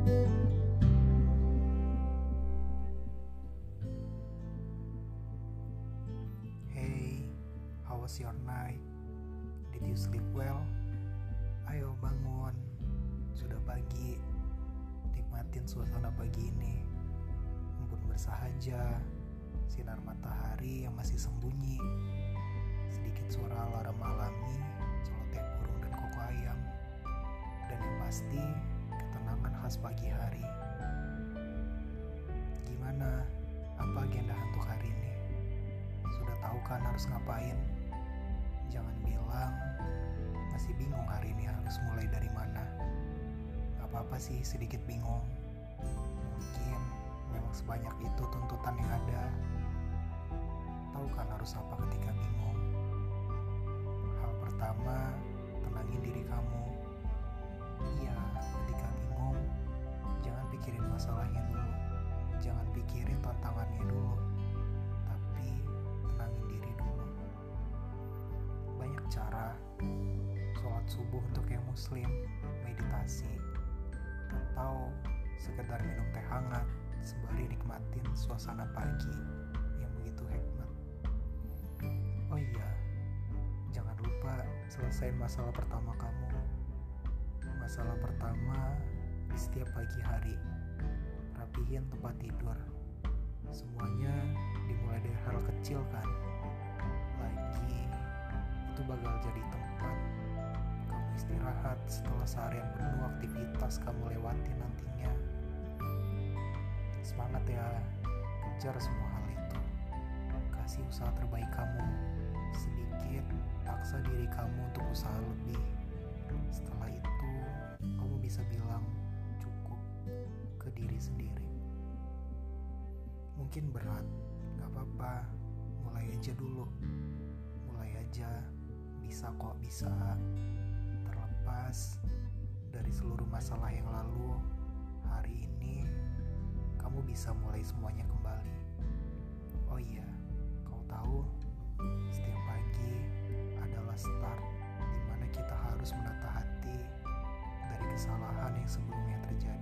Hey, how was your night? Did you sleep well? Ayo bangun, sudah pagi. Nikmatin suasana pagi ini. Embun bersahaja, sinar matahari yang masih sembunyi. Sedikit suara alarm alami, celoteh burung dan koko ayam. Dan yang pasti, khas pagi hari. Gimana? Apa agenda untuk hari ini? Sudah tahu kan harus ngapain? Jangan bilang masih bingung hari ini harus mulai dari mana. Gak apa-apa sih sedikit bingung. Mungkin memang sebanyak itu tuntutan yang ada. Tahu kan harus apa ketika bingung? Hal pertama, Sholat subuh untuk yang muslim, meditasi, atau sekedar minum teh hangat sembari nikmatin suasana pagi yang begitu hikmat. Oh iya, jangan lupa selesaiin masalah pertama kamu. Masalah pertama di setiap pagi hari. Rapihin tempat tidur. Semuanya dimulai dari hal kecil kan. Itu bakal jadi tempat kamu istirahat setelah seharian penuh aktivitas kamu lewati nantinya. Semangat ya, kejar semua hal itu. Kasih usaha terbaik kamu. Sedikit paksa diri kamu untuk usaha lebih. Setelah itu, kamu bisa bilang cukup ke diri sendiri. Mungkin berat, gak apa-apa. Mulai aja dulu. Mulai aja, bisa kok bisa. Terlepas dari seluruh masalah yang lalu, hari ini kamu bisa mulai semuanya kembali. Oh iya, kau tahu, setiap pagi adalah start di mana kita harus menata hati dari kesalahan yang sebelumnya terjadi.